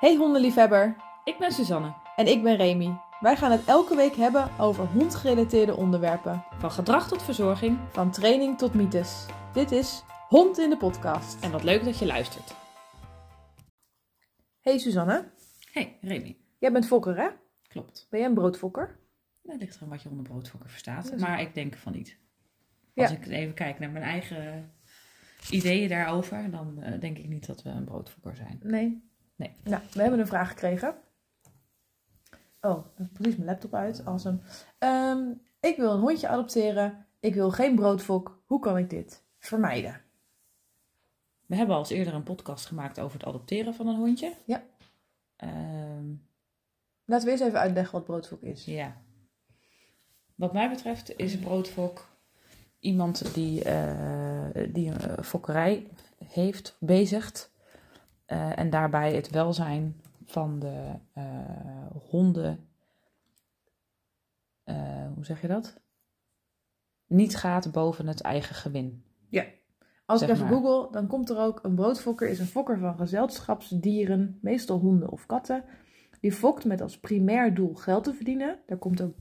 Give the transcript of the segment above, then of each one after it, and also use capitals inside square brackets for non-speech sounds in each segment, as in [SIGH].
Hey hondenliefhebber, Ik ben Suzanne. en ik ben Remy. Wij gaan het elke week hebben over hondgerelateerde onderwerpen. Van gedrag tot verzorging. Van training tot mythes. Dit is Hond in de podcast. En wat leuk dat je luistert. Hey Suzanne, Hey, Remy. jij bent fokker hè? Klopt. Ben jij een broodfokker? Dat ligt eraan wat je onder broodfokker verstaat. Maar ik denk van niet. Ja. Als ik even kijk naar mijn eigen ideeën daarover, dan eh, denk ik niet dat we een broodfokker zijn. Nee. Nee. Nou, we hebben een vraag gekregen. Oh, dan precies mijn laptop uit. Awesome. Ehm, ik wil een hondje adopteren. Ik wil geen broodfok. Hoe kan ik dit vermijden? We hebben al eens eerder een podcast gemaakt over het adopteren van een hondje. Ja. Ehm, Laten we eerst even uitleggen wat broodfok is. ja. Wat mij betreft is een broodfok iemand die, eh, die een fokkerij heeft, bezigt. Eh, en daarbij het welzijn van de eh, honden, eh, hoe zeg je dat? Niet gaat boven het eigen gewin. Als ik even maar. google, dan komt er ook een broodfokker is een fokker van gezelschapsdieren, meestal honden of katten. Die fokt met als primair doel geld te verdienen. Daar komt ook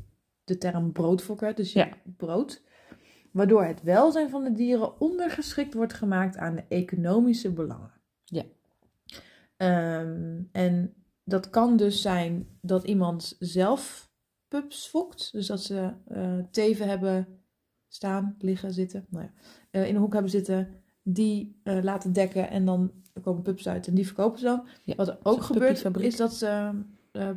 de term broodfokker uit, dus Ja. brood. Waardoor het welzijn van de dieren ondergeschikt wordt gemaakt aan de economische belangen. Ehm, en dat kan dus zijn dat iemand zelf pups fokt. Dus dat ze eh, teven hebben staan, liggen, zitten. Nou ja, eh, in een hoek hebben zitten. Die eh, laten dekken en dan komen pups uit en die verkopen ze dan. Ja, Wat er ook gebeurt is dat ze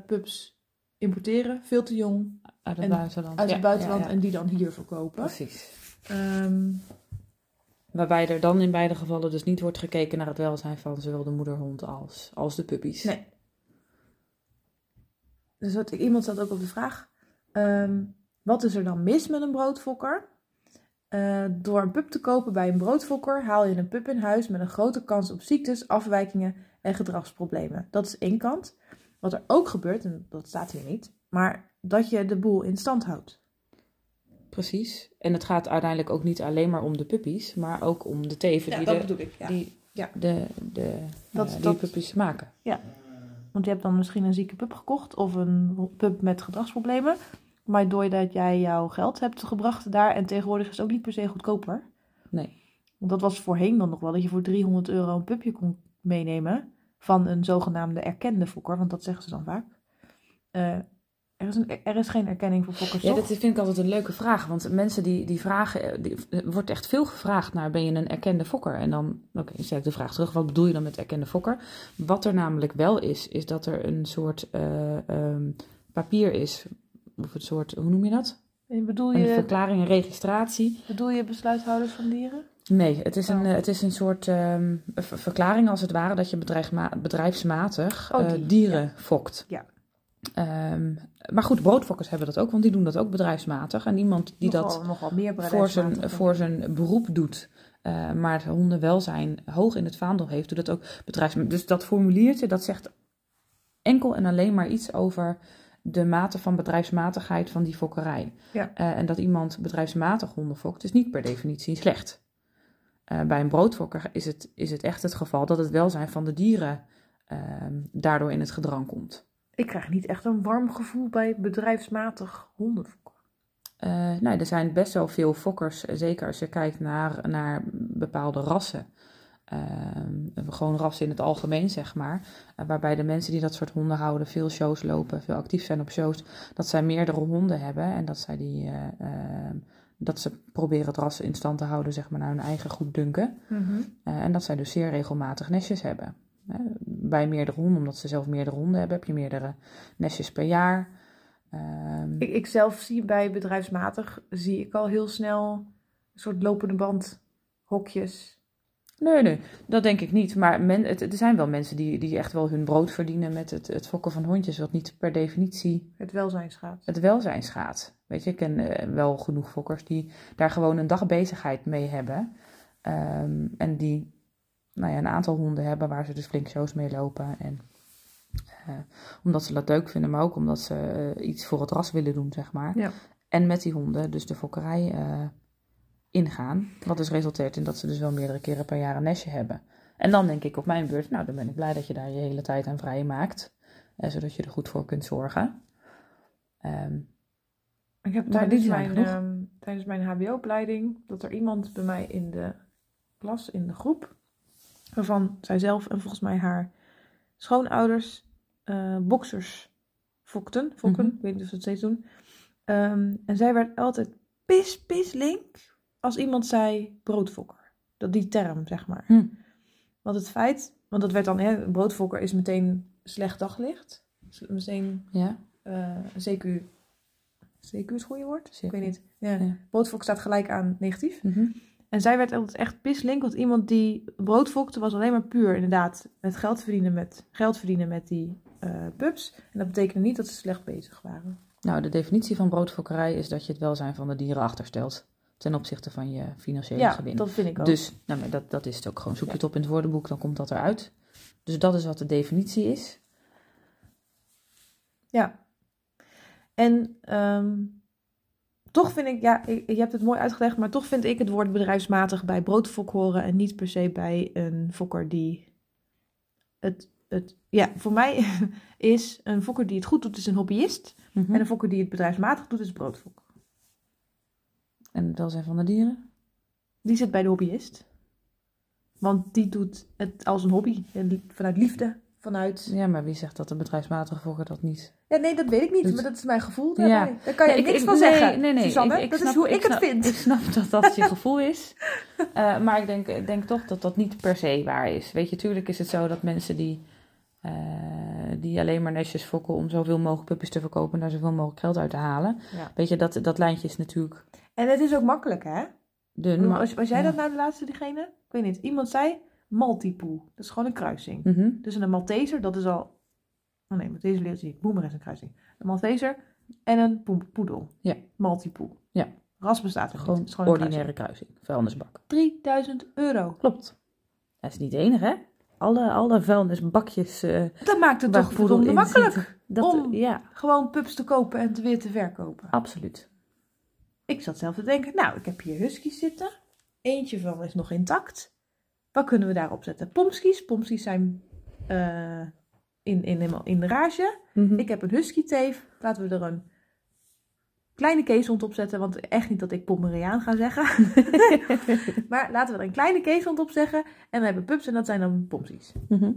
pups importeren, veel te jong, Uit het En buitenland. uit Ja, het buitenland ja, en die dan hier verkopen. Precies. Ehm, Waarbij er dan in beide gevallen dus niet wordt gekeken naar het welzijn van zowel de moederhond als, als de puppies. Nee. Dus wat, iemand stelt ook op de vraag: ehm, wat is er dan mis met een broodfokker? Eh, door een pup te kopen bij een broodfokker haal je een pup in huis met een grote kans op ziektes, afwijkingen en gedragsproblemen. Dat is één kant. Wat er ook gebeurt, en dat staat hier niet, maar dat je de boel in stand houdt. Precies. En het gaat uiteindelijk ook niet alleen maar om de puppies, maar ook om de teven die, de, ik. Ja. die Ja. de, de, Dat- die dat- puppies maken. Want je hebt dan misschien een zieke pup gekocht of een pup met gedragsproblemen. Maar doordat jij jouw geld hebt gebracht daar en tegenwoordig is het ook niet per se goedkoper. Nee. Want dat was voorheen dan nog wel dat je voor 300 euro een pupje kon meenemen van een zogenaamde erkende fokker, want dat zeggen ze dan vaak. Eh, er, is een, er is geen erkenning voor fokkers, Ja, toch? dat vind ik altijd een leuke vraag. Want mensen die, die vragen, eh, die, er wordt echt veel gevraagd naar ben je een erkende fokker? En dan, oké, stel ik de vraag terug, wat bedoel je dan met erkende fokker? Wat er namelijk wel is, is dat er een soort eh, ehm, papier is, of een soort, hoe noem je dat? En bedoel, Een je, verklaring, een registratie. bedoel je besluithouders van dieren? Nee, het is een, Oh. eh, het is een soort ehm, ver- verklaring als het ware dat je bedrijfsma- bedrijfsmatig Oh, eh, die, dieren fokt. Ja. Ehm, maar goed, broodfokkers hebben dat ook, want die doen dat ook bedrijfsmatig. En iemand die nogal, dat nogal meer voor zijn, voor zijn beroep doet, eh, maar het hondenwelzijn hoog in het vaandel heeft, doet dat ook bedrijfsmatig. Dus dat formuliertje, dat zegt enkel en alleen maar iets over de mate van bedrijfsmatigheid van die fokkerij. Ja. Eh, en dat iemand bedrijfsmatig honden fokt, is niet per definitie slecht. Eh, bij een broodfokker is het, is het echt het geval dat het welzijn van de dieren ehm, daardoor in het gedrang komt. Ik krijg niet echt een warm gevoel bij bedrijfsmatig hondenfokken. Eh, nou, er zijn best wel veel fokkers, eh, zeker als je kijkt naar, naar bepaalde rassen. Ehm, gewoon rassen in het algemeen, zeg maar. Eh, waarbij de mensen die dat soort honden houden veel shows lopen, veel actief zijn op shows. Dat zij meerdere honden hebben en dat, zij die, eh, ehm, dat ze proberen het ras in stand te houden, zeg maar, naar hun eigen goed dunken. Eh, en dat zij dus zeer regelmatig nestjes hebben. Bij meerdere honden, omdat ze zelf meerdere honden hebben, heb je meerdere nestjes per jaar. Ehm, Ik, ik zelf zie bij bedrijfsmatig, zie ik al heel snel een soort lopende band hokjes. Nee, nee, dat denk ik niet. Maar men, het, er zijn wel mensen die, die echt wel hun brood verdienen met het, het fokken van hondjes, wat niet per definitie Het welzijnsgaat. het welzijn schaadt. Weet je, ik ken eh, wel genoeg fokkers die daar gewoon een dag bezigheid mee hebben. Ehm, en die nou ja, een aantal honden hebben waar ze dus flink shows mee lopen. En, eh, omdat ze dat leuk vinden, maar ook omdat ze eh, iets voor het ras willen doen, zeg maar. Ja. En met die honden dus de fokkerij eh, ingaan. Wat dus resulteert in dat ze dus wel meerdere keren per jaar een nestje hebben. En dan denk ik op mijn beurt, nou dan ben ik blij dat je daar je hele tijd aan vrij maakt. Zodat je er goed voor kunt zorgen. Ehm, Ik heb Maar tijdens mijn, ehm, tijdens mijn HBO-opleiding dat er iemand bij mij in de klas, in de groep, waarvan zij zelf en volgens mij haar schoonouders eh boxers fokten. Fokken, Mhm. ik weet niet of ze het steeds doen. Ehm, en zij werd altijd pis, pis link als iemand zei broodfokker. Dat die term, zeg maar. Hm. Want het feit, want dat werd dan, hè, broodfokker is meteen slecht daglicht. Meteen ja, eh CQ. CQ is het goede woord? CQ. Ik weet niet. Ja. Ja. Broodfok staat gelijk aan negatief. Mhm. En zij werd altijd echt pislink, want iemand die broodfokte was alleen maar puur inderdaad met geld verdienen met, geld verdienen met die eh pubs. En dat betekende niet dat ze slecht bezig waren. Nou, de definitie van broodfokkerij is dat je het welzijn van de dieren achterstelt. Ten opzichte van je financiële Ja, gewin. dat vind ik ook. Dus nou, maar dat, dat is het ook gewoon. Zoek je het op in het woordenboek, dan komt dat eruit. Dus dat is wat de definitie is. Ja. En ehm, toch vind ik, ja, je hebt het mooi uitgelegd, maar toch vind ik het woord bedrijfsmatig bij broodfok horen en niet per se bij een fokker die het, het ja, voor mij [LAUGHS] is een fokker die het goed doet, is een hobbyist. Mhm. En een fokker die het bedrijfsmatig doet, is broodfok. En het welzijn van de dieren? Die zit bij de hobbyist. Want die doet het als een hobby, li- vanuit liefde, vanuit... Ja, maar wie zegt dat de bedrijfsmatige fokker dat niet? Ja, nee, dat weet ik niet, maar dat is mijn gevoel Ja. Daar kan je niks ik- van nee, zeggen, Nee, nee, ik- ik dat snap- is hoe ik, het snap- vind. Ik snap dat dat je [LAUGHS] gevoel is. Eh, maar ik denk, denk toch dat dat niet per se waar is. Weet je, tuurlijk is het zo dat mensen die, eh, die alleen maar nestjes fokken om zoveel mogelijk puppies te verkopen en daar zoveel mogelijk geld uit te halen. Ja. Weet je, dat, dat lijntje is natuurlijk En het is ook makkelijk, hè? dun. Maar, was, was jij ja. dat nou de laatste diegene? Ik weet niet. Iemand zei Maltipoe. Dat is gewoon een kruising. Mhm. Dus een Malteser, dat is al... Oh nee, Malteser leert niet. Boemer is een kruising. Een Malteser en een poe- poedel. Ja. Maltipoe. Ja. Ras bestaat er Gewoon, niet. Het is gewoon een ordinaire kruising. Vuilnisbak. kruising. 3000 euro. Klopt. Dat is niet de enige, hè? Alle, alle vuilnisbakjes. eh Dat maakt het toch in makkelijk. Dat, om- Ja, Gewoon pups te kopen en te weer te verkopen. absoluut. Ik zat zelf te denken, nou, ik heb hier huskies zitten. Eentje van is nog intact. Wat kunnen we daarop zetten? Pomskies. Pomskies zijn eh, in, in, in, in de rage. Mhm. Ik heb een husky teef. Laten we er een kleine keeshond op zetten. Want echt niet dat ik Pomeriaan ga zeggen. [LAUGHS] maar laten we er een kleine keeshond op zeggen. En we hebben pups en dat zijn dan pomskies. Mhm.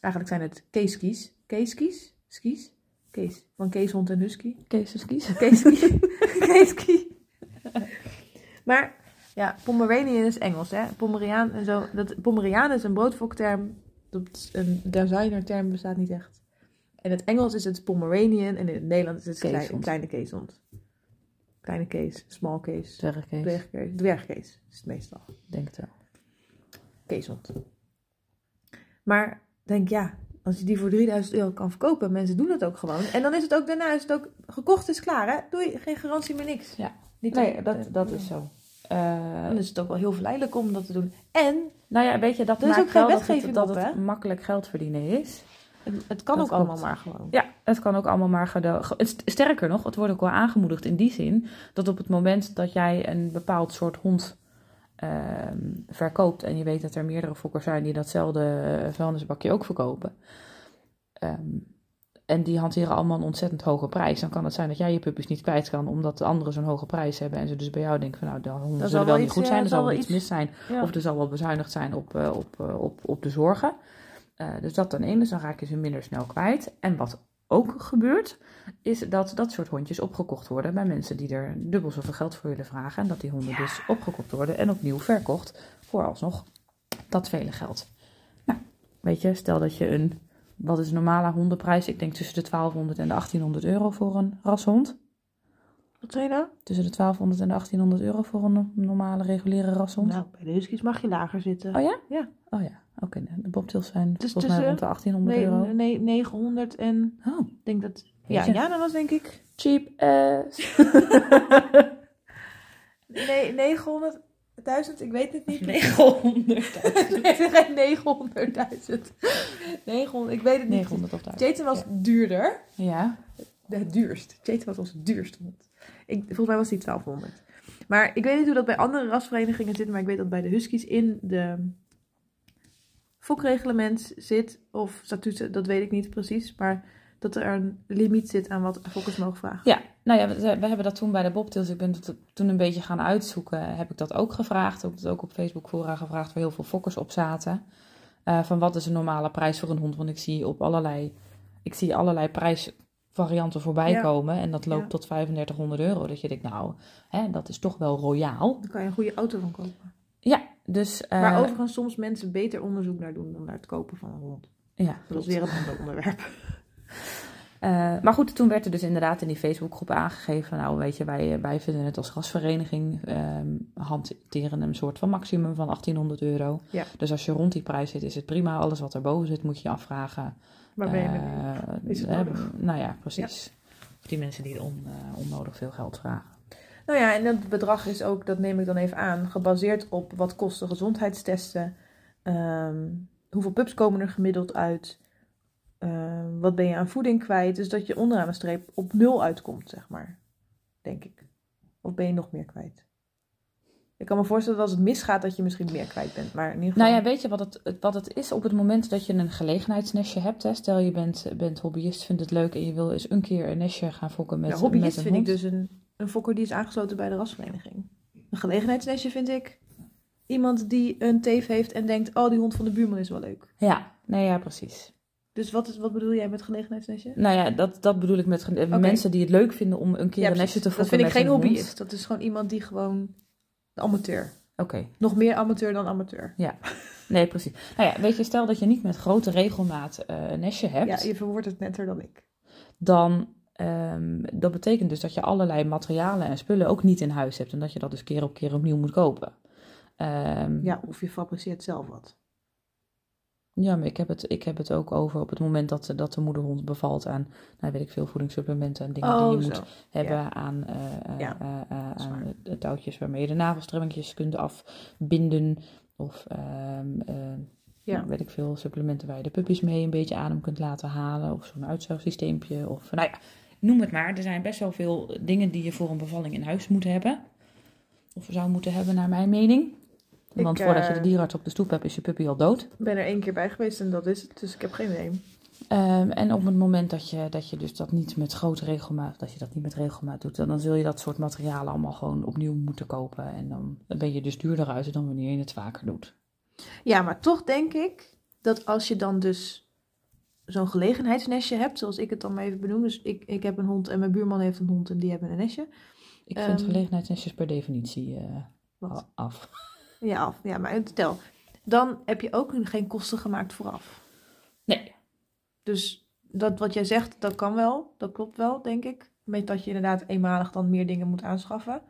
Eigenlijk zijn het keeskies. Keeskies? Skis? Kees. Van keeshond en husky. Kees is kiezen. Keeski. Keeski. [LAUGHS] maar ja, Pomeranian is Engels, hè? Pomeriaan en zo. Dat, Pomeriaan is een broodfokterm. Dat is een designerterm bestaat niet echt. In het Engels is het Pomeranian en in het Nederlands is het klein, kleine keeshond. Kleine kees, small kees, Dwergkees. dwergkees, dwergkees is het meestal. Denk het wel. Keeshond. Maar denk ja, als je die voor 3000 euro kan verkopen, mensen doen dat ook gewoon. En dan is het ook daarna is het ook gekocht is klaar, hè? Doe je geen garantie meer niks. Ja. Niet Nee, dat, dat is zo. Eh, Dan is het ook wel heel verleidelijk om dat te doen. En nou ja, weet je, dat is ook geen wel dat het, wetgeving dat op, het makkelijk geld verdienen is. het, het kan Dat ook allemaal maar gewoon. Ja, het kan ook allemaal maar Sterker nog, het wordt ook wel aangemoedigd in die zin dat op het moment dat jij een bepaald soort hond ehm, verkoopt en je weet dat er meerdere fokkers zijn die datzelfde vuilnisbakje ook verkopen. ehm, en die hanteren allemaal een ontzettend hoge prijs. Dan kan het zijn dat jij je puppies niet kwijt kan, omdat de anderen zo'n hoge prijs hebben. En ze dus bij jou denken van nou, de honden zullen wel wel niet goed eh, zijn, er zal wel iets mis zijn. Ja. Of er zal wel bezuinigd zijn op, eh, op, eh, op, op de zorgen. Eh, dus dat ten ene, dus dan raak je ze minder snel kwijt. En wat ook gebeurt, is dat dat soort hondjes opgekocht worden bij mensen die er dubbel zoveel geld voor willen vragen. En dat die honden dus opgekocht worden en opnieuw verkocht voor alsnog dat vele geld. Nou, weet je, stel dat je een, wat is een normale hondenprijs? Ik denk tussen de 1200 en de 1800 euro voor een rashond. Wat zei je nou? Tussen de 1200 en de 1800 euro voor een normale reguliere rashond. Nou, bij de huskies mag je lager zitten. Oh ja? Ja. Oh ja, oké. de bobtails zijn Dus volgens mij rond de 1800 nee, euro. nee, 900 en Oh, ik denk dat... Ja, je. ja, dat was denk ik... cheap ass. [LAUGHS] Nee, 900.000, ik weet het niet. [LAUGHS] 900. [LAUGHS] nee, geen 900.000. 900, ik weet het niet. 900 of 1000. Jason was duurder. Ja. Het duurst. Jason was ons duurste hond. Ik, volgens mij was die 1200. Maar ik weet niet hoe dat bij andere rasverenigingen zit, maar ik weet dat bij de Huskies in de fokreglement zit, of statuten, dat weet ik niet precies, maar dat er een limiet zit aan wat fokkers mogen vragen. Ja, nou ja, we, we hebben dat toen bij de Bobtails, ik ben het toen een beetje gaan uitzoeken, heb ik dat ook gevraagd. Ook, ook op Facebook fora gevraagd, waar heel veel fokkers op zaten. Eh, van wat is een normale prijs voor een hond? Want ik zie op allerlei, ik zie allerlei prijsvarianten voorbij Ja. komen en dat loopt Ja. tot 3500 euro. Dat je denkt, nou, hè, dat is toch wel royaal. Dan kan je een goede auto van kopen. Ja, dus... Waar overigens soms mensen beter onderzoek naar doen dan naar het kopen van een hond. ja, Dat is weer een ander onderwerp. Eh, maar goed, toen werd er dus inderdaad in die Facebookgroep aangegeven, nou weet je, wij, wij vinden het als gasvereniging ehm, hanteren een soort van maximum van 1800 euro. Ja. Dus als je rond die prijs zit, is het prima. Alles wat erboven zit, moet je je afvragen. Waar ben je? Eh, Is het eh, nodig? Nou ja, precies. Die mensen die on, eh, onnodig veel geld vragen. Nou ja, en dat bedrag is ook, dat neem ik dan even aan, gebaseerd op wat kosten gezondheidstesten. ehm, hoeveel pups komen er gemiddeld uit? Ehm, wat ben je aan voeding kwijt? Dus dat je onderaan de streep op nul uitkomt, zeg maar. Denk ik. Of ben je nog meer kwijt? Ik kan me voorstellen dat als het misgaat dat je misschien meer kwijt bent. Maar in ieder geval... Nou ja, weet je wat het, wat het is op het moment dat je een gelegenheidsnestje hebt? Hè? Stel je bent, bent hobbyist, vindt het leuk en je wil eens een keer een nestje gaan fokken met, Ja, hobbyist met een vind ik dus een, een fokker die is aangesloten bij de rasvereniging. Een gelegenheidsnestje vind ik iemand die een teef heeft en denkt, oh die hond van de buurman is wel leuk. Ja, nee, ja, precies. Dus wat, is, wat bedoel jij met gelegenheidsnestje? Nou ja, dat, dat bedoel ik met mensen die het leuk vinden om een keer Ja, een nestje te Dat fokken vind ik geen hobbyist. Dat is gewoon iemand die gewoon amateur. Oké, Nog meer amateur dan amateur. nee, precies. Nou ja, weet je, stel dat je niet met grote regelmaat eh, een nestje hebt, Ja, je verwoordt het netter dan ik. dan ehm, dat betekent dus dat je allerlei materialen en spullen ook niet in huis hebt en dat je dat dus keer op keer opnieuw moet kopen. Ehm, Ja, of je fabriceert zelf wat. Ja, maar ik heb het, ik heb het ook over op het moment dat, dat de moederhond bevalt aan, nou weet ik veel, voedingssupplementen en dingen die je Oh, moet hebben aan, eh, Ja, aan waar. de touwtjes waarmee je de navelstrengjes kunt afbinden. Of ehm, eh, Ja. nou, weet ik veel, supplementen waar je de puppies mee een beetje adem kunt laten halen. Of zo'n uitzuigsysteempje. Of nou ja, noem het maar. Er zijn best wel veel dingen die je voor een bevalling in huis moet hebben. Of zou moeten hebben, naar mijn mening. Want Ik, voordat je de eh, dierarts op de stoep hebt, is je puppy al dood. Ik ben er één keer bij geweest en dat is het. Dus ik heb geen idee. Ehm, en op het moment dat je, dat je dus dat niet met grote regelmaat, dat je dat niet met regelmaat doet, dan, dan zul je dat soort materialen allemaal gewoon opnieuw moeten kopen. En dan, dan ben je dus duurder uit dan wanneer je het vaker doet. Ja, maar toch denk ik dat als je dan dus zo'n gelegenheidsnestje hebt, zoals ik het dan maar even benoem. Dus ik, ik heb een hond en mijn buurman heeft een hond en die hebben een nestje. Ik vind Ehm, gelegenheidsnestjes per definitie eh, af. Ja, af. ja, maar stel. Dan heb je ook geen kosten gemaakt vooraf. Nee. Dus dat wat jij zegt, dat kan wel. Dat klopt wel, denk ik. Met dat je inderdaad eenmalig dan meer dingen moet aanschaffen.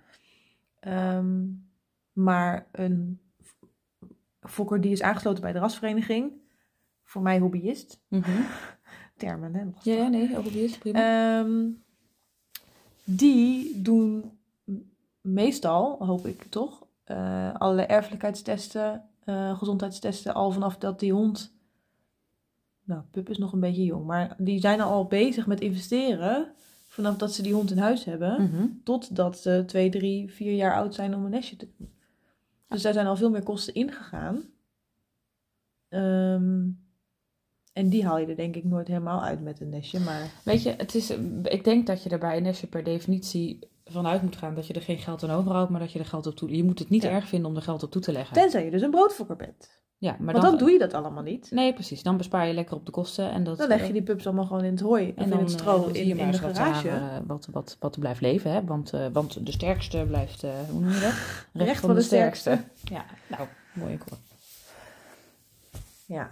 Ehm, maar een fokker die is aangesloten bij de rasvereniging. Voor mij hobbyist. [LAUGHS] Termen, hè? lastig. Ja, ja, nee, hobbyist, prima. Ehm, die doen meestal, hoop ik toch, eh allerlei erfelijkheidstesten, eh, gezondheidstesten, al vanaf dat die hond. Nou, Pup is nog een beetje jong, maar die zijn al bezig met investeren. Vanaf dat ze die hond in huis hebben, Mhm. totdat ze twee, drie, vier jaar oud zijn om een nestje te doen. Dus daar zijn al veel meer kosten ingegaan. Ehm, en die haal je er denk ik nooit helemaal uit met een nestje, maar... Weet je, het is, ik denk dat je er bij een nestje per definitie vanuit moet gaan dat je er geen geld aan overhoudt, maar dat je er geld op toe... Je moet het niet Ja. erg vinden om er geld op toe te leggen. Tenzij je dus een broodfokker bent. Ja, maar Want dan, doe je dat allemaal niet. Nee, precies. Dan bespaar je lekker op de kosten. En dat, Dan leg je die pups allemaal gewoon in het hooi en in dan, het eh, stro dan zie in, in de garage. eh, wat, wat, wat blijft leven. Hè? Want, eh, want de sterkste blijft, eh, hoe noem je dat? [LAUGHS] Recht van de sterkste. Ja, nou, mooie koor. Ja.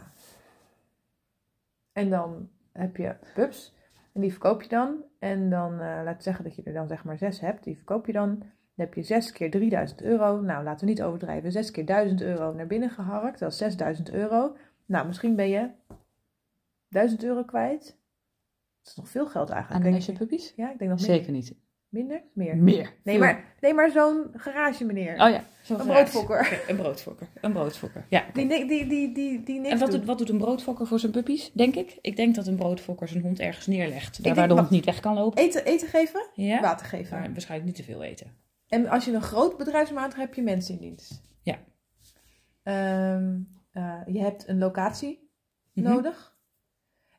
En dan heb je pups. En die verkoop je dan. En dan, eh laat zeggen dat je er dan zeg maar zes hebt. Die verkoop je dan. Dan heb je 6 keer 3000 euro. Nou, laten we niet overdrijven. 6 keer 1000 euro naar binnen geharkt. Dat is 6000 euro. Nou, misschien ben je 1000 euro kwijt. Dat is nog veel geld Aan eigenlijk. de nestje ik. puppies? Ja, ik denk nog minder. Zeker niet. Minder? Meer. Meer. Nee, maar, nee, maar zo'n garage meneer. Oh ja, zo'n Een broodfokker. Een broodfokker. Een broodfokker. Ja. Die, die, die, die, die niks En wat doet. wat doet een broodfokker voor zijn puppies, denk ik? Ik denk dat een broodfokker zijn hond ergens neerlegt. Daar waar de hond niet weg kan lopen. Eten, eten geven, Ja. water geven. Maar waarschijnlijk niet te veel eten. En als je een groot bedrijfsmaat hebt, heb je mensen in dienst. Ja. Ehm, eh, je hebt een locatie Mhm. nodig.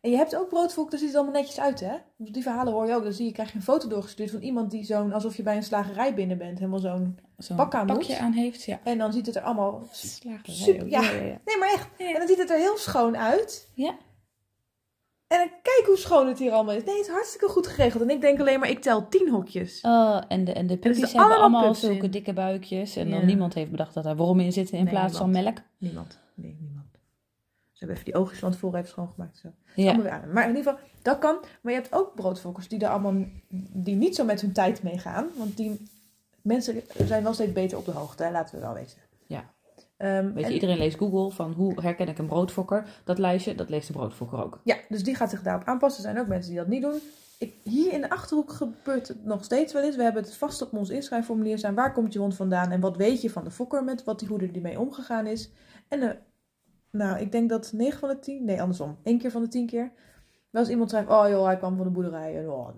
En je hebt ook broodvolk, daar ziet het allemaal netjes uit, hè? Want Die verhalen hoor je ook. Dan zie je, krijg je een foto doorgestuurd van iemand die zo'n, alsof je bij een slagerij binnen bent, helemaal zo'n. Pak aan pakje moet. aan heeft, ja. En dan ziet het er allemaal. Slagerij Super, ja. ja, ja. Nee, maar echt. En dan ziet het er heel schoon uit. Ja. En dan kijk hoe schoon het hier allemaal is. Nee, het is hartstikke goed geregeld. En ik denk alleen maar, ik tel tien hokjes. Oh, en de, en de puppies hebben allemaal zulke in. dikke buikjes. En dan niemand heeft bedacht dat daar wormen in zitten in Nee, plaats van melk. Niemand. Nee, niemand. Ze hebben even die oogjes van tevoren even schoongemaakt. Zo. Ja. Allemaal weer aan. Maar in ieder geval, dat kan. Maar je hebt ook broodfokkers die er allemaal die niet zo met hun tijd meegaan. Want die mensen zijn wel steeds beter op de hoogte, hè, laten we wel weten. Ja. Ehm, Weet je, en- iedereen leest Google van hoe herken ik een broodfokker. Dat lijstje, dat leest de broodfokker ook. Ja, dus die gaat zich daarop aanpassen. Er zijn ook mensen die dat niet doen. Ik, hier in de achterhoek gebeurt het nog steeds wel eens. We hebben het vast op ons inschrijfformulier staan. Waar komt je hond vandaan en wat weet je van de fokker met wat die, hoe er die mee omgegaan is. En eh, nou, ik denk dat 9 van de 10, nee andersom, één keer van de 10 keer. Wel eens iemand schrijft, oh joh, hij kwam van de boerderij en oh.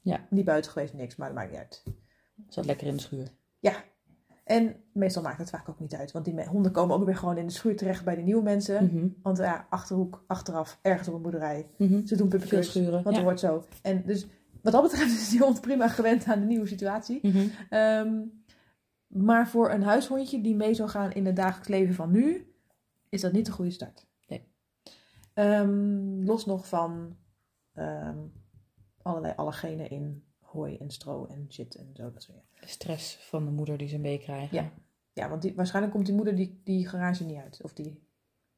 Ja. Niet buiten geweest, niks, maar dat maakt niet uit. Zat lekker in de schuur. Ja. En meestal maakt het vaak ook niet uit, want die honden komen ook weer gewoon in de schuur terecht bij de nieuwe mensen. Mhm. Want ja, achterhoek, achteraf, ergens op een boerderij. Mhm. Ze doen puppetjes. schuren. Want ja. er wordt zo. En dus wat dat betreft [LAUGHS] is die hond prima gewend aan de nieuwe situatie. Mhm. Ehm, maar voor een huishondje die mee zou gaan in het dagelijks leven van nu, is dat niet de goede start. Nee. Ehm, los nog van ehm, allerlei allergenen in hooi en stro en shit en zo. Dat soort. De stress van de moeder die ze meekrijgen. Ja. Ja, want die, waarschijnlijk komt die moeder die, die garage niet uit. Of die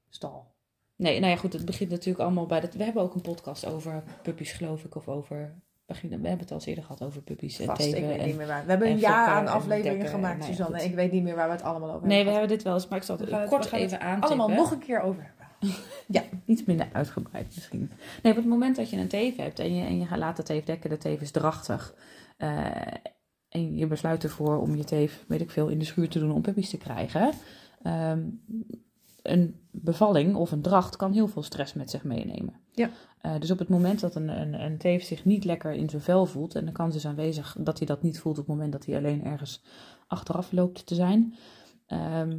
stal. Nee, nou ja, goed, het begint natuurlijk allemaal bij dat. We hebben ook een podcast over puppies, geloof ik, of over. Begin- We hebben het al eens eerder gehad over puppies en Vast, ik weet en- niet meer waar. We hebben een en jaar aan en afleveringen dekken, gemaakt, nou ja, Suzanne. Ik weet niet meer waar we het allemaal over Nee, we hebben. hebben dit wel eens, maar ik zal het kort even aantippen. allemaal nog een keer over hebben. [LAUGHS] Iets minder uitgebreid misschien. Nee, op het moment dat je een teef hebt en je, en je gaat laten de teef dekken, de teef is drachtig. eh, en je besluit ervoor om je teef, weet ik veel, in de schuur te doen om puppies te krijgen. ehm, een bevalling of een dracht kan heel veel stress met zich meenemen. Ja. Eh, dus op het moment dat een, een, een teef zich niet lekker in zijn vel voelt, en de kans is aanwezig dat hij dat niet voelt op het moment dat hij alleen ergens achteraf loopt te zijn. ehm,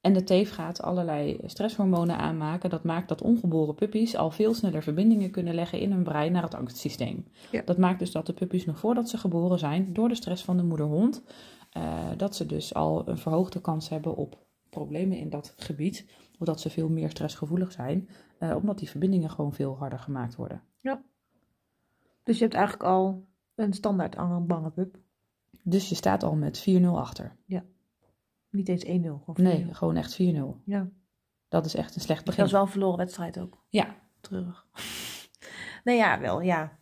en de teef gaat allerlei stresshormonen aanmaken. Dat maakt dat ongeboren puppies al veel sneller verbindingen kunnen leggen in hun brein naar het angstsysteem. Ja. Dat maakt dus dat de puppies nog voordat ze geboren zijn, door de stress van de moederhond, eh, dat ze dus al een verhoogde kans hebben op problemen in dat gebied. Of dat ze veel meer stressgevoelig zijn, eh, omdat die verbindingen gewoon veel harder gemaakt worden. Dus je hebt eigenlijk al een standaard bange pup. Dus je staat al met 4-0 achter. Niet eens 1-0. Of Nee, 4-0. gewoon echt 4-0. Ja. Dat is echt een slecht Dat begin. is wel een verloren wedstrijd ook. Ja, Treurig. [LAUGHS] nee, ja, wel, ja.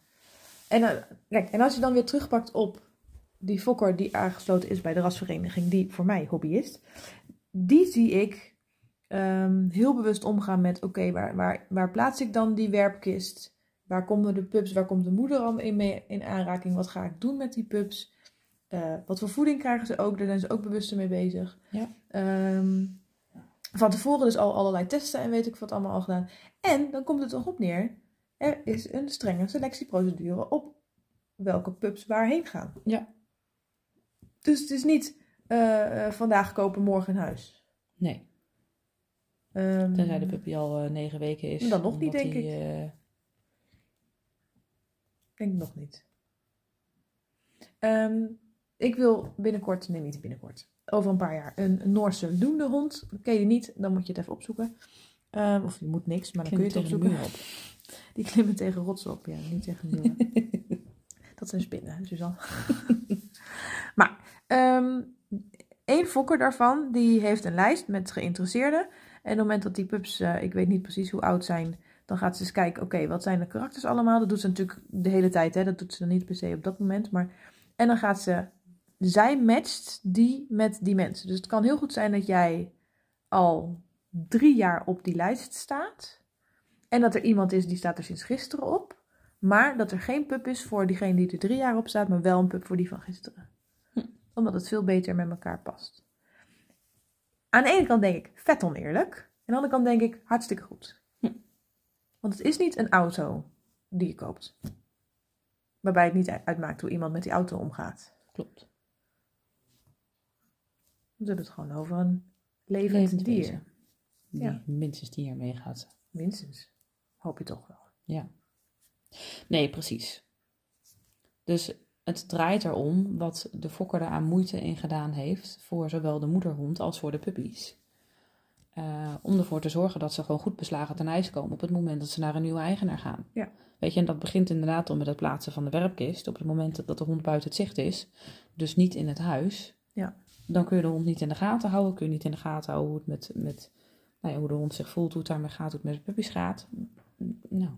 En, eh, kijk, en als je dan weer terugpakt op die fokker die aangesloten is bij de rasvereniging, die voor mij hobbyist, die zie ik ehm, heel bewust omgaan met: oké, waar, waar, waar plaats ik dan die werpkist? Waar komen de pups? Waar komt de moeder al in, mee in aanraking? Wat ga ik doen met die pups? Eh, wat voor voeding krijgen ze ook? Daar zijn ze ook bewust mee bezig. Ja. Ehm, van tevoren dus al allerlei testen en weet ik wat allemaal al gedaan. En dan komt het erop neer: er is een strenge selectieprocedure op welke pups waarheen gaan. Ja. Dus het is niet eh, eh, vandaag kopen, morgen in huis. nee. Ehm, Tenzij de puppy al eh, negen weken is. Dan nog niet, denk die, ik. eh, Denk ik nog niet. Ehm, ik wil binnenkort, nee niet binnenkort, over een paar jaar, een Noorse loende hond. Ken je die niet, dan moet je het even opzoeken. Ehm, of je moet niks, maar dan kun je het opzoeken. [LAUGHS] Die klimmen tegen rotsen op, ja, niet tegen muren. [LAUGHS] Dat zijn spinnen, Suzanne. [LAUGHS] maar, ehm één fokker daarvan, die heeft een lijst met geïnteresseerden. En op het moment dat die pups, eh, ik weet niet precies hoe oud zijn, dan gaat ze eens kijken, oké, wat zijn de karakters allemaal? Dat doet ze natuurlijk de hele tijd, hè? dat doet ze dan niet per se op dat moment. Maar... En dan gaat ze, zij matcht die met die mensen. Dus het kan heel goed zijn dat jij al drie jaar op die lijst staat. En dat er iemand is die staat er sinds gisteren op. Maar dat er geen pup is voor diegene die er drie jaar op staat, maar wel een pup voor die van gisteren. Omdat het veel beter met elkaar past. Aan de ene kant denk ik vet oneerlijk. En aan de andere kant denk ik hartstikke goed. Hm. Want het is niet een auto die je koopt. Waarbij het niet uitmaakt hoe iemand met die auto omgaat. Klopt. We hebben het gewoon over een levend Levend dier. wezen. die Ja. minstens tien jaar meegaat. Minstens. Hoop je toch wel. Ja. Nee, precies. Dus het draait erom wat de fokker er aan moeite in gedaan heeft voor zowel de moederhond als voor de puppies. Eh, om ervoor te zorgen dat ze gewoon goed beslagen ten ijs komen op het moment dat ze naar een nieuwe eigenaar gaan. Ja. Weet je, en dat begint inderdaad al met het plaatsen van de werpkist. Op het moment dat de hond buiten het zicht is, dus niet in het huis, Ja. dan kun je de hond niet in de gaten houden. Kun je niet in de gaten houden hoe, het met, met, nou ja, hoe de hond zich voelt, hoe het daarmee gaat, hoe het met de puppies gaat. Nou,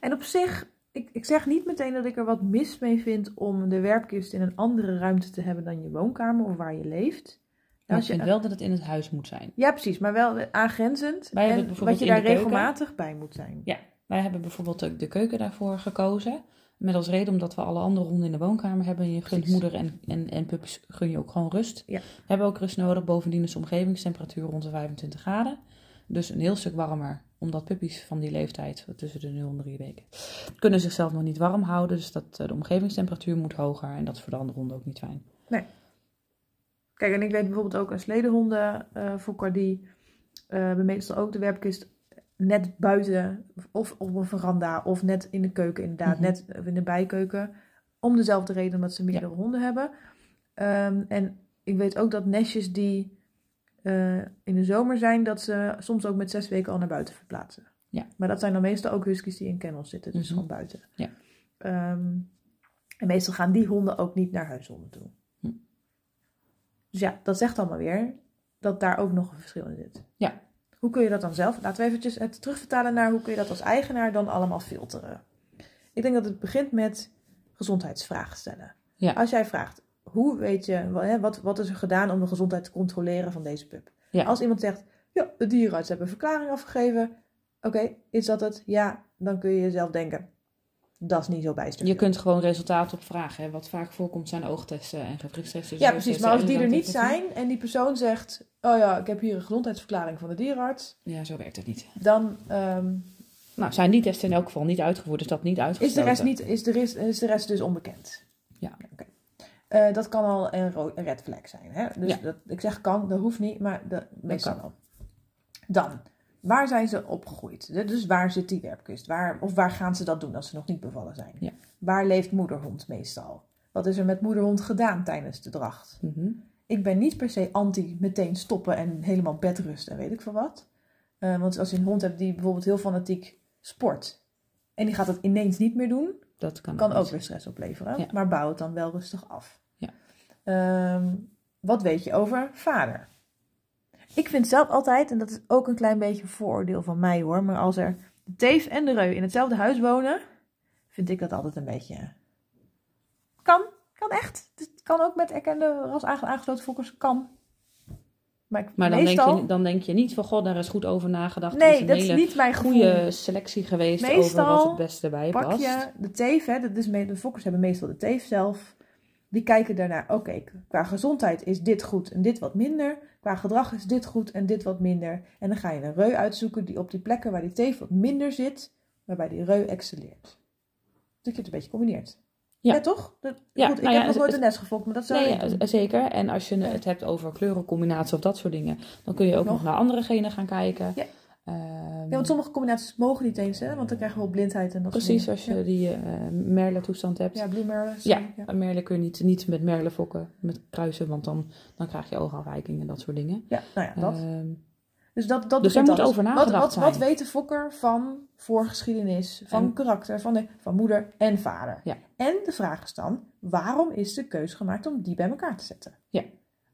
En op zich, ik, ik zeg niet meteen dat ik er wat mis mee vind om de werpkist in een andere ruimte te hebben dan je woonkamer of waar je leeft. maar ik vind wel dat het in het huis moet zijn. Ja, precies, maar wel aangrenzend. Wij en wat je daar regelmatig bij moet zijn. Wij hebben bijvoorbeeld de, de keuken daarvoor gekozen. Met als reden omdat we alle andere honden in de woonkamer hebben. En je gunt moeder en, en, en pups gun je ook gewoon rust. Ja. We hebben ook rust nodig. Bovendien is de omgevingstemperatuur rond de 25 graden. Dus een heel stuk warmer. Omdat puppies van die leeftijd, tussen de 0 en 3 weken, kunnen zichzelf nog niet warm houden. Dus dat, eh, de omgevingstemperatuur moet hoger. En dat is voor de andere honden ook niet fijn. Kijk, en ik weet bijvoorbeeld ook een sledenhondenfokker die eh hebben meestal ook de werpkist net buiten of op een veranda of net in de keuken inderdaad, Mhm. net in de bijkeuken. Om dezelfde reden omdat ze meerdere honden hebben. Ehm, en ik weet ook dat nestjes die eh, in de zomer zijn, dat ze soms ook met zes weken al naar buiten verplaatsen. Ja. Maar dat zijn dan meestal ook huskies die in kennels zitten, dus Mhm. gewoon buiten. Ja. Ehm, en meestal gaan die honden ook niet naar huishonden toe. Hm. Dus ja, dat zegt allemaal weer dat daar ook nog een verschil in zit. Ja. Hoe kun je dat dan zelf? Laten we eventjes het terugvertalen naar hoe kun je dat als eigenaar dan allemaal filteren. Ik denk dat het begint met gezondheidsvragen stellen. Ja. Als jij vraagt, hoe weet je, wat, wat is er gedaan om de gezondheid te controleren van deze pup? Ja. Als iemand zegt, ja, de dierenarts hebben een verklaring afgegeven. Oké, is dat het? Ja, dan kun je jezelf denken, dat is niet zo bijster. Je kunt gewoon resultaten op vragen. Hè. Wat vaak voorkomt zijn oogtesten en gewrichtstesten. Ja, precies. Maar als die er niet zijn. en die persoon zegt, oh ja, ik heb hier een gezondheidsverklaring van de dierenarts. Ja, zo werkt het niet. Dan ehm, Nou, zijn die testen in elk geval niet uitgevoerd, is dat niet is, de rest niet, is, de rest, is de rest dus onbekend. Ja. Eh, dat kan al een, red flag zijn. Hè? Dus Ja. dat, ik zeg kan, dat hoeft niet, maar dat, meestal kan. wel. Dan, waar zijn ze opgegroeid? Dus waar zit die werpkist? Waar, of waar gaan ze dat doen als ze nog niet bevallen zijn? Ja. Waar leeft moederhond meestal? Wat is er met moederhond gedaan tijdens de dracht? Mhm. Ik ben niet per se anti meteen stoppen en helemaal bedrust en weet ik veel wat. Eh, want als je een hond hebt die bijvoorbeeld heel fanatiek sport en die gaat het ineens niet meer doen, Dat kan, kan ook weer stress opleveren. Ja. Maar bouw het dan wel rustig af. Ja. Ehm, wat weet je over vader? Ik vind zelf altijd, en dat is ook een klein beetje een vooroordeel van mij hoor, maar als er de teef en de reu in hetzelfde huis wonen, vind ik dat altijd een beetje. Kan, kan echt. Het kan ook met erkende ras aange- aangesloten fokkers, kan. Maar, ik- Maar dan, meestal, denk je, dan denk je niet van, god, daar is goed over nagedacht. Is nee, een dat is niet mijn goede selectie geweest over Meestal wat het beste bij pak past. je de teef, hè, dat is de fokkers hebben meestal de teef zelf. Die kijken daarnaar, oké, qua gezondheid is dit goed en dit wat minder. Qua gedrag is dit goed en dit wat minder. En dan ga je een reu uitzoeken die op die plekken waar die teef wat minder zit, waarbij die reu excelleert. Dat je het een beetje combineert. Ja, Ja. toch? Dat, Ja, goed, ik nou heb ja, nog nooit een nest gefokt, maar dat zou Nee, ja, zeker. En als je het hebt over kleurencombinatie of dat soort dingen, dan kun je ook nog, Nog. naar andere genen gaan kijken. Ja. Ehm, Ja, want sommige combinaties mogen niet eens, hè? Want dan krijgen we wel blindheid en dat precies, als je die eh Merle-toestand hebt. Ja, Blue Merle, Ja, ja. merle kun je niet, niet met merle fokken, met kruisen, want dan, dan krijg je oogafwijking en dat soort dingen. Ja, nou ja, dat. Ehm, Dus, dat, dat Dus daar moet over wat, nagedacht wat, wat zijn. weet de fokker van voorgeschiedenis, van En- karakter, van, de, van moeder en vader? Ja. En de vraag is dan, waarom is de keus gemaakt om die bij elkaar te zetten? Ja.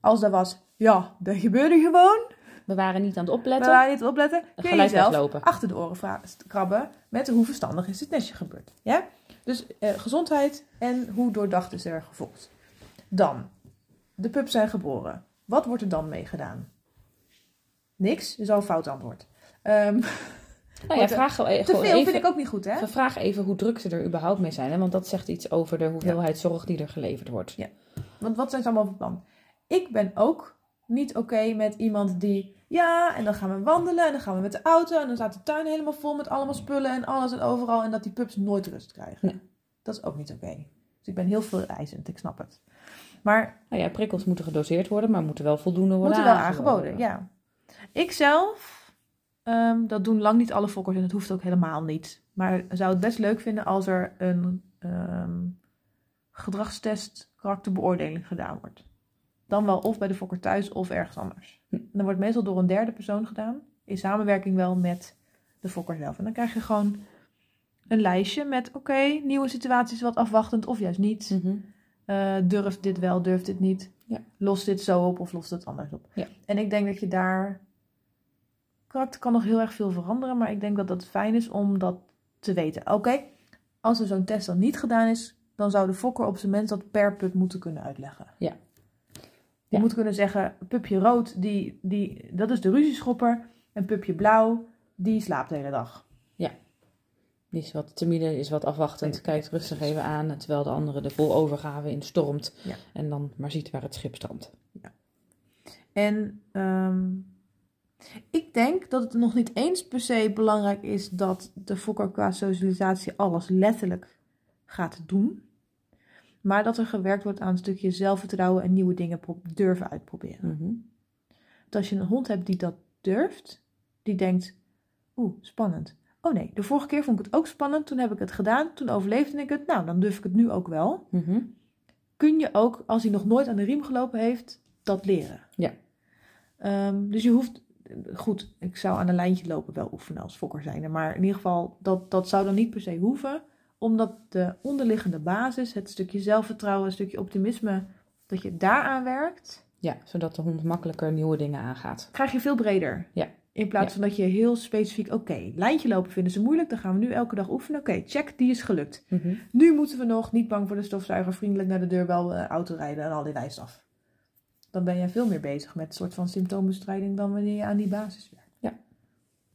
Als dat was, ja, dat gebeurde gewoon, we waren niet aan het we opletten. waren niet opletten, kun je jezelf achter de oren krabben met hoe verstandig is het nestje gebeurd. Ja? Dus eh, gezondheid en hoe doordacht is er gevolgd. Dan, de pups zijn geboren. Wat wordt er dan mee gedaan? Niks, is al een fout antwoord. Ehm, [LAUGHS] nou ja, vraag te veel even, vind ik ook niet goed, hè? vraag even hoe druk ze er überhaupt mee zijn. Hè? Want dat zegt iets over de hoeveelheid zorg die er geleverd wordt. Ja. Want wat zijn ze allemaal van plan? Ik ben ook niet oké met iemand die... Ja, en dan gaan we wandelen en dan gaan we met de auto... en dan staat de tuin helemaal vol met allemaal spullen en alles en overal... en dat die pups nooit rust krijgen. Nee. Dat is ook niet oké. Dus ik ben heel veel eisend, ik snap het. Maar Nou ja, prikkels moeten gedoseerd worden, maar moeten wel voldoende worden moeten wel aangeboden, ja. Ik zelf, ehm, dat doen lang niet alle fokkers en dat hoeft ook helemaal niet. Maar zou het best leuk vinden als er een ehm, gedragstest karakterbeoordeling gedaan wordt. Dan wel of bij de fokker thuis of ergens anders. En dan wordt meestal door een derde persoon gedaan. In samenwerking wel met de fokker zelf. En dan krijg je gewoon een lijstje met oké, nieuwe situaties wat afwachtend of juist niet. Mhm. Eh, durft dit wel, durft dit niet. Ja. Lost dit zo op of lost het anders op. Ja. En ik denk dat je daar... Karakter kan nog heel erg veel veranderen, maar ik denk dat dat fijn is om dat te weten. Oké, als er zo'n test dan niet gedaan is, dan zou de fokker op zijn minst dat per pup moeten kunnen uitleggen. Ja. Je Ja. moet kunnen zeggen, pupje rood, die, die, dat is de ruzieschopper. En pupje blauw, die slaapt de hele dag. Die is wat timide, is wat afwachtend, Ja. kijkt rustig even aan, terwijl de andere er vol overgave in stormt. Ja. En dan maar ziet waar het schip strandt. En ehm, ik denk dat het nog niet eens per se belangrijk is dat de fokker qua socialisatie alles letterlijk gaat doen. Maar dat er gewerkt wordt aan een stukje zelfvertrouwen en nieuwe dingen durven uitproberen. Want als je een hond hebt die dat durft, die denkt, oeh, spannend. Oh nee, de vorige keer vond ik het ook spannend, toen heb ik het gedaan, toen overleefde ik het, nou dan durf ik het nu ook wel. Mhm. Kun je ook, als hij nog nooit aan de riem gelopen heeft, dat leren. Ja. Ehm, dus je hoeft, goed, ik zou aan een lijntje lopen wel oefenen als fokker zijn. Maar in ieder geval, dat, dat zou dan niet per se hoeven. Omdat de onderliggende basis, het stukje zelfvertrouwen, een stukje optimisme, dat je daaraan werkt, Ja, zodat de hond makkelijker nieuwe dingen aangaat. krijg je veel breder. Ja. In plaats Ja. van dat je heel specifiek, oké, lijntje lopen vinden ze moeilijk, dan gaan we nu elke dag oefenen. Oké, check, die is gelukt. Mhm. Nu moeten we nog niet bang voor de stofzuiger, vriendelijk naar de deurbel, eh, auto rijden en al die lijst af. Dan ben je veel meer bezig met een soort van symptoombestrijding dan wanneer je aan die basis werkt. Ja.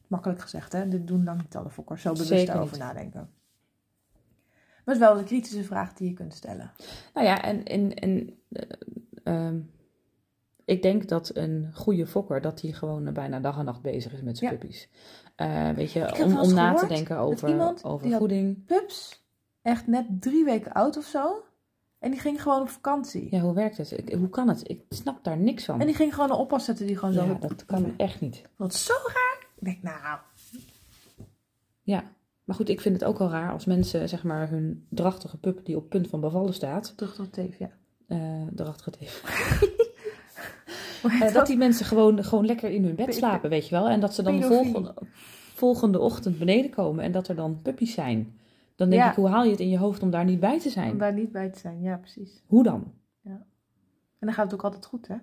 Makkelijk gezegd, hè? Dit doen dan niet alle fokkers zo bewust Zeker over niet. nadenken. Maar het is wel een kritische vraag die je kunt stellen. Nou ja, en, en, en eh, ehm, ik denk dat een goede fokker, dat hij gewoon bijna dag en nacht bezig is met zijn Ja. puppies. Eh, weet je, om, om na te denken over, over voeding. Pups, echt net drie weken oud of zo. En die ging gewoon op vakantie. Ja, hoe werkt het? Ik, hoe kan het? Ik snap daar niks van. En die ging gewoon een oppas zetten die gewoon zo... ja, dat kan echt niet. Wat zo raar. Ik denk, nou, Ja, maar goed, ik vind het ook al raar als mensen, zeg maar, hun drachtige pup die op punt van bevallen staat, tot teef, ja. heeft. Hoe heet Eh, [LAUGHS] dat? dat die mensen gewoon, gewoon lekker in hun bed slapen, weet je wel. En dat ze dan de volgende, volgende ochtend beneden komen en dat er dan puppies zijn. Dan denk Ja. ik, hoe haal je het in je hoofd om daar niet bij te zijn? Om daar niet bij te zijn, ja, precies. Hoe dan? En dan gaat het ook altijd goed, hè?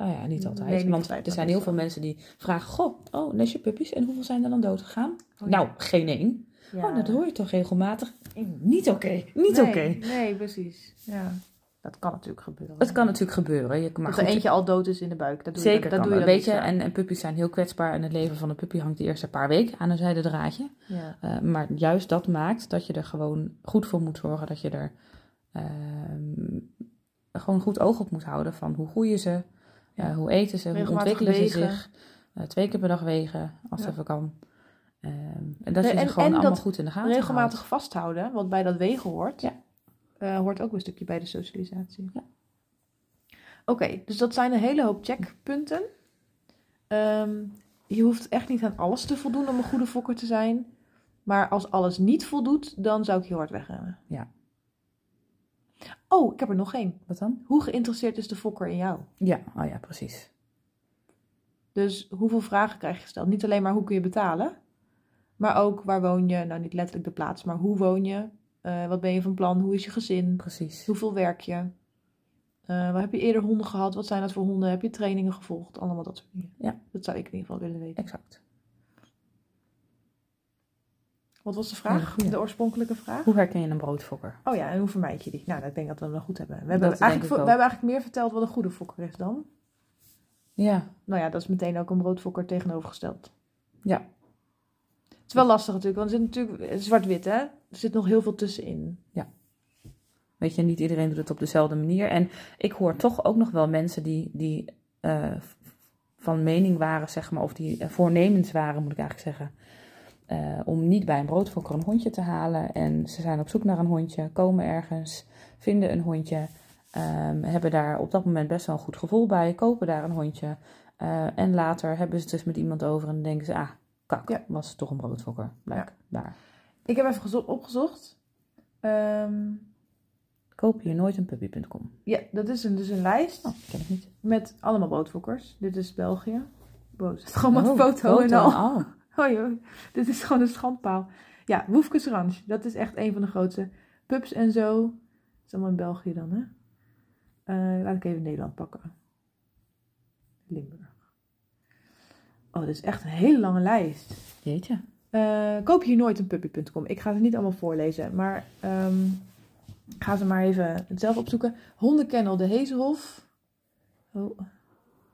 Oh ja, niet Nee, altijd. niet Want altijd, er zijn heel veel mensen die vragen, goh, oh, les je puppies en hoeveel zijn er dan dood gegaan? Oh, nou, ja. geen één. Ja. Oh, dat hoor je toch regelmatig? Niet oké, niet nee, oké. Nee, precies. Ja. Dat kan natuurlijk gebeuren. Het kan natuurlijk gebeuren. Je, maar dat goed, er eentje al dood is in de buik. Dat doe Zeker je, dat, doe je dat, weet je. En, en puppies zijn heel kwetsbaar en het leven van een puppy hangt de eerste paar weken aan een zijde draadje. Ja. Eh, maar juist dat maakt dat je er gewoon goed voor moet zorgen. Dat je er ehm, gewoon goed oog op moet houden van hoe groeien ze, Ja. hoe eten ze, hoe ontwikkelen ze zich. Eh, twee keer per dag wegen, als Ja. het even kan. Ehm, en dat Nee, je en- ze gewoon en allemaal dat goed in de gaten Regelmatig vasthouden, wat bij dat wegen hoort, Ja. eh, hoort ook een stukje bij de socialisatie. Ja. Oké, dus dat zijn een hele hoop checkpunten. Ehm, je hoeft echt niet aan alles te voldoen om een goede fokker te zijn. Maar als alles niet voldoet, dan zou ik heel hard wegrennen. Ja. Oh, ik heb er nog één. Wat dan? Hoe geïnteresseerd is de fokker in jou? Ja, oh ja, precies. Dus hoeveel vragen krijg je gesteld? Niet alleen maar hoe kun je betalen, maar ook waar woon je? Nou, niet letterlijk de plaats, maar hoe woon je? Eh, wat ben je van plan? Hoe is je gezin? Precies. Hoeveel werk je? Eh, waar heb je eerder honden gehad? Wat zijn dat voor honden? Heb je trainingen gevolgd? Allemaal dat soort dingen. Ja. Dat zou ik in ieder geval willen weten. Exact. Wat was de Ja, vraag? de oorspronkelijke vraag? Hoe herken je een broodfokker? Oh ja, en hoe vermijd je die? Nou, ik denk dat we hem wel goed hebben. We hebben, eigenlijk, we hebben eigenlijk meer verteld wat een goede fokker is dan. Ja, Nou ja, dat is meteen ook een broodfokker tegenovergesteld. ja. Het is wel lastig natuurlijk, want zit natuurlijk het is zwart-wit, hè? Er zit nog heel veel tussenin. Weet je, niet iedereen doet het op dezelfde manier. En ik hoor toch ook nog wel mensen die, die eh, van mening waren, zeg maar, of die eh, voornemens waren, moet ik eigenlijk zeggen, eh, om niet bij een broodfokker een hondje te halen. En ze zijn op zoek naar een hondje, komen ergens, vinden een hondje, ehm, hebben daar op dat moment best wel een goed gevoel bij, kopen daar een hondje. Eh, en later hebben ze het dus met iemand over en denken ze, ah, kak, Ja. was het toch een broodfokker, blijkbaar. Ik heb even gezo- opgezocht. Ehm, Koop hier nooit een puppy.com. ja, dat is een, dus een lijst Oh, ken ik niet. met allemaal broodfokkers. Dit is België. Er staat gewoon met Oh, foto, en al. Oh, Oh joh, dit is gewoon een schandpaal. Ja, Woefkes Ranch. Dat is echt een van de grootste. Pups en zo. Dat is allemaal in België dan, hè? Eh, laat ik even Nederland pakken. Limburg. Oh, dit is echt een hele lange lijst. jeetje. Eh, koop hier nooit een puppy.com. Ik ga ze niet allemaal voorlezen, maar ik ga ze maar even zelf opzoeken. Hondenkennel de Hezenhof. Oh.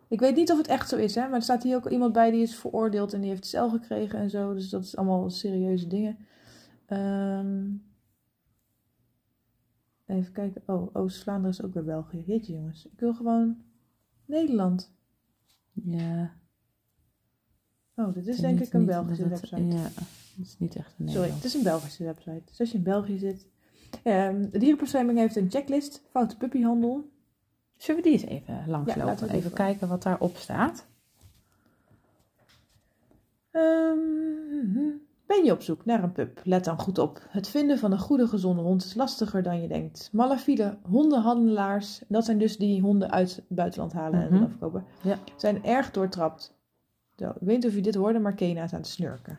Ik weet niet of het echt zo is, hè, maar er staat hier ook iemand bij die is veroordeeld en die heeft cel gekregen en zo. Dus dat is allemaal serieuze dingen. Ehm, even kijken. Oh, Oost-Vlaanderen is ook weer België. Jeetje jongens, ik wil gewoon Nederland. Ja. Oh, dit is denk ik een Belgische website. Ja, het is niet echt een Sorry, Nederlands. het is een Belgische website. Dus als je in België zit. Ehm, de dierenbescherming heeft een checklist. Foute puppyhandel. Zullen we die eens even langslopen? even kijken wat daarop staat. Ehm, ben je op zoek naar een pup? Let dan goed op. Het vinden van een goede gezonde hond is lastiger dan je denkt. Malafide hondenhandelaars, dat zijn dus die honden uit het buitenland halen en Mhm. dan verkopen, Ja. zijn erg doortrapt. Zo, ik weet niet of je dit hoorde, maar Kena is aan het snurken.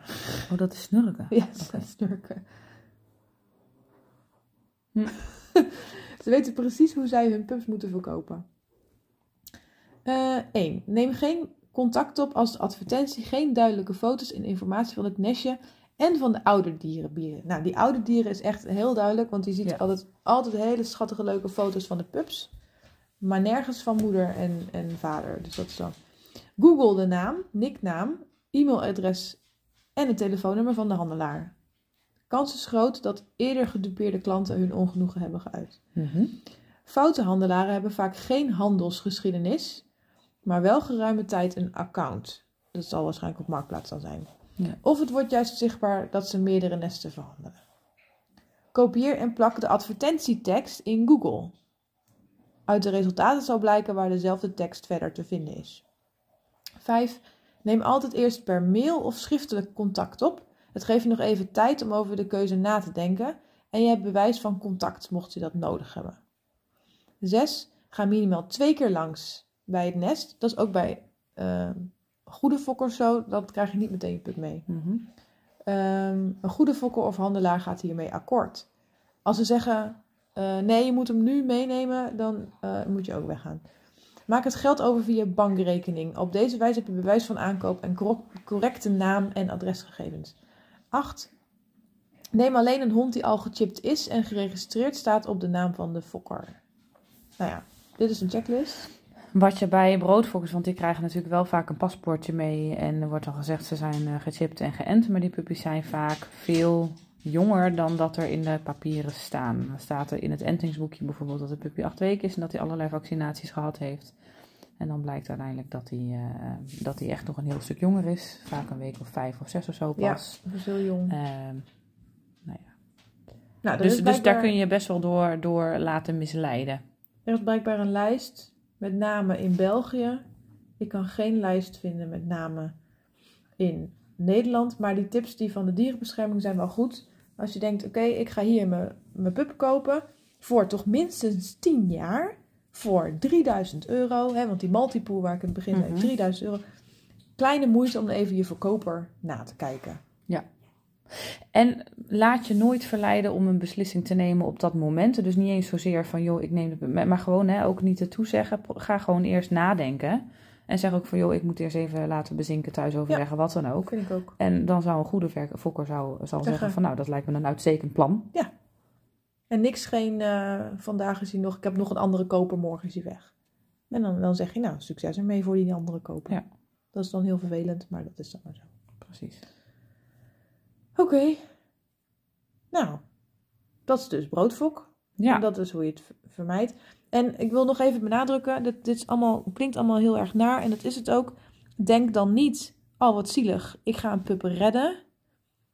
Oh, dat is snurken. Ja, gaan snurken. Hm. [LAUGHS] ze weten precies hoe zij hun pups moeten verkopen. 1. Neem geen contact op als de advertentie geen duidelijke foto's en informatie van het nestje en van de ouderdieren biedt. Nou, die ouderdieren is echt heel duidelijk, want je ziet Ja. altijd, altijd hele schattige leuke foto's van de pups. Maar nergens van moeder en, en vader. Dus dat is dan. Google de naam, nicknaam, e-mailadres en het telefoonnummer van de handelaar. Kans is groot dat eerder gedupeerde klanten hun ongenoegen hebben geuit. Mhm. Foute handelaren hebben vaak geen handelsgeschiedenis, maar wel geruime tijd een account. Dat zal waarschijnlijk op Marktplaats dan zijn. Ja. Of het wordt juist zichtbaar dat ze meerdere nesten verhandelen. Kopieer en plak de advertentietekst in Google. Uit de resultaten zal blijken waar dezelfde tekst verder te vinden is. 5. Neem altijd eerst per mail of schriftelijk contact op. Het geeft je nog even tijd om over de keuze na te denken en je hebt bewijs van contact mocht je dat nodig hebben. 6. Ga minimaal twee keer langs bij het nest. Dat is ook bij eh, goede fokkers zo. Dat krijg je niet meteen je pup mee. Mhm. Ehm, een goede fokker of handelaar gaat hiermee akkoord. Als ze zeggen, eh, nee, je moet hem nu meenemen, dan eh, moet je ook weggaan. Maak het geld over via bankrekening. Op deze wijze heb je bewijs van aankoop en cor- correcte naam en adresgegevens. 8. Neem alleen een hond die al gechipt is en geregistreerd staat op de naam van de fokker. Nou ja, dit is een checklist. Wat je bij broodfokkers, want die krijgen natuurlijk wel vaak een paspoortje mee. En er wordt dan gezegd ze zijn eh, gechipt en geënt. Maar die puppies zijn vaak veel jonger dan dat er in de papieren staan. Dan staat er in het entingsboekje bijvoorbeeld dat de puppy acht weken is en dat hij allerlei vaccinaties gehad heeft. En dan blijkt uiteindelijk dat hij, eh, dat hij echt nog een heel stuk jonger is. Vaak een week of vijf of zes of zo Ja, pas. dat is heel jong. Ehm, nou ja. Nou, dus, dus daar kun je best wel door, door laten misleiden. Er is blijkbaar een lijst met namen in België. Ik kan geen lijst vinden met namen in Nederland. Maar die tips die van de dierenbescherming zijn wel goed. Als je denkt, oké, ik ga hier mijn, mijn pup kopen. Voor toch minstens 10 jaar. Voor 3000 euro. Hè, want die multipool waar ik in het begin Mhm. 3000 euro. Kleine moeite om even je verkoper na te kijken. En laat je nooit verleiden om een beslissing te nemen op dat moment. Dus niet eens zozeer van, joh, ik neem het... Maar gewoon hè, ook niet ertoe zeggen. Ga gewoon eerst nadenken. En zeg ook van, joh, ik moet eerst even laten bezinken, thuis overleggen, wat dan ook. Vind ik ook. En dan zou een goede fokker zou, zal Zeggen. zeggen van, nou, dat lijkt me een uitstekend plan. En niks geen, eh, vandaag is hij nog, ik heb nog een andere koper, morgen is hij weg. En dan, dan zeg je, nou, succes ermee voor die andere koper. Ja. Dat is dan heel vervelend, maar dat is dan maar zo. Precies. Oké. Nou, dat is dus broodfok. Ja, En dat is hoe je het vermijdt. En ik wil nog even benadrukken, dit, dit is allemaal, klinkt allemaal heel erg naar en dat is het ook. Denk dan niet, oh wat zielig, ik ga een pup redden.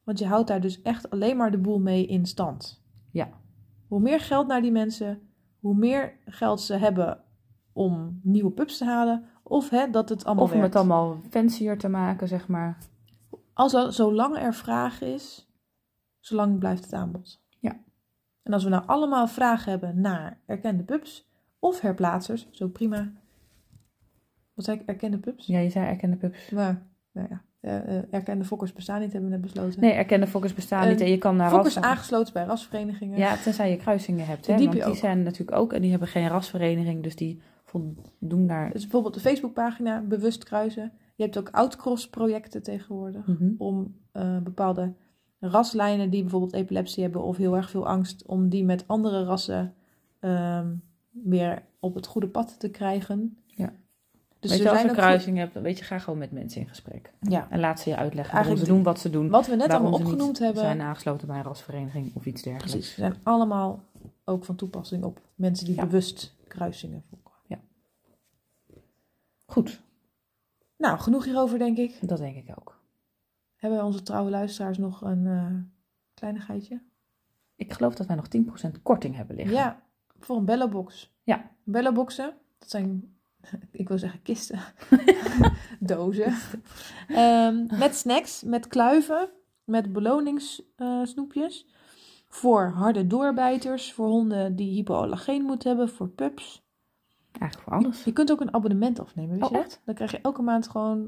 Want je houdt daar dus echt alleen maar de boel mee in stand. Ja. Hoe meer geld naar die mensen, hoe meer geld ze hebben om nieuwe pups te halen Of hè, dat het allemaal Of om werkt. het allemaal fancier te maken, zeg maar. Als er, zolang er vraag is, zolang blijft het aanbod. Ja. En als we nou allemaal vragen hebben naar erkende pubs of herplaatsers, zo prima. Wat zei ik, erkende pubs? Ja, je zei erkende pubs. Maar, nou ja, erkende fokkers bestaan niet, hebben we net besloten. Nee, erkende fokkers bestaan Eh, niet. En je kan naar fokkers aangesloten bij rasverenigingen. Ja, tenzij je kruisingen hebt. Hè? diep Want die ook. zijn natuurlijk ook... En die hebben geen rasvereniging. Dus die voldoen daar... Dus bijvoorbeeld de Facebookpagina Bewust Kruisen. Je hebt ook outcross projecten tegenwoordig. Mhm. Om eh, bepaalde raslijnen die bijvoorbeeld epilepsie hebben of heel erg veel angst, om die met andere rassen ehm, weer op het goede pad te krijgen. Ja. Dus weet je, als je ook kruising hebt, dan weet je, ga gewoon met mensen in gesprek. Ja, En laat ze je uitleggen waarom Eigenlijk ze doen wat ze doen. wat we net allemaal opgenoemd hebben. zijn aangesloten bij een rasvereniging of iets dergelijks. Precies, zijn allemaal ook van toepassing op mensen die Ja. bewust kruisingen volgen. Goed, Nou, genoeg hierover denk ik. dat denk ik ook. Hebben onze trouwe luisteraars nog een eh kleinigheidje? Ik geloof dat wij nog 10% korting hebben liggen. Ja, voor een bellobox. Ja. Belloboxen, dat zijn, [LAUGHS] ik wil zeggen kisten, [LAUGHS] dozen. Ehm, met snacks, met kluiven, met beloningssnoepjes. voor harde doorbijters, voor honden die hypoallergeen moeten hebben, voor pups. Eigenlijk voor alles. Je kunt ook een abonnement afnemen, weet Oh, je echt? Dan krijg je elke maand gewoon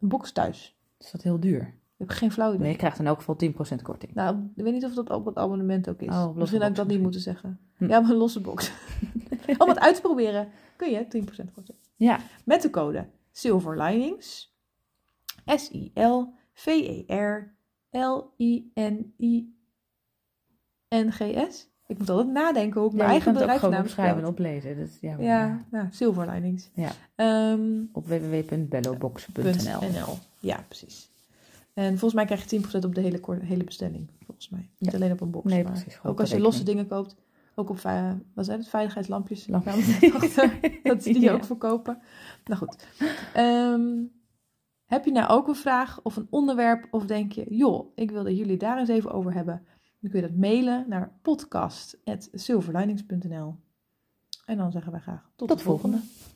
een box thuis. Is dat heel duur? Ik heb geen flauw idee. Nee, je krijgt in elk geval 10% korting. Nou, ik weet niet of dat op het abonnement ook is. Oh, misschien had ik dat niet moeten zeggen. Hm. Ja, maar een losse box. [LAUGHS] Om het uit te proberen kun je 10% korting. Ja, Met de code Silver Linings. S-I-L-V-E-R-L-I-N-I-N-G-S. Ik moet altijd nadenken hoe ik mijn ja eigen gewoon bedrijfsnaam opschrijven en oplezen. Dat, ja, Ja, nou. Ja. Ehm, Op www.bellobox.nl. .nl. Ja, precies. En volgens mij krijg je 10% op de hele, hele bestelling. Volgens mij. Niet Ja. alleen op een box. Nee, maar precies, Ook als je losse dingen koopt. Ook op wat zijn het? veiligheidslampjes. Lampjes. [LAUGHS] dat ze die Ja. ook verkopen. Nou goed. Ehm, heb je nou ook een vraag of een onderwerp? Of denk je, joh, ik wil dat jullie daar eens even over hebben. Dan kun je dat mailen naar podcast.silverlinings.nl En dan zeggen wij graag tot, Tot de volgende. volgende.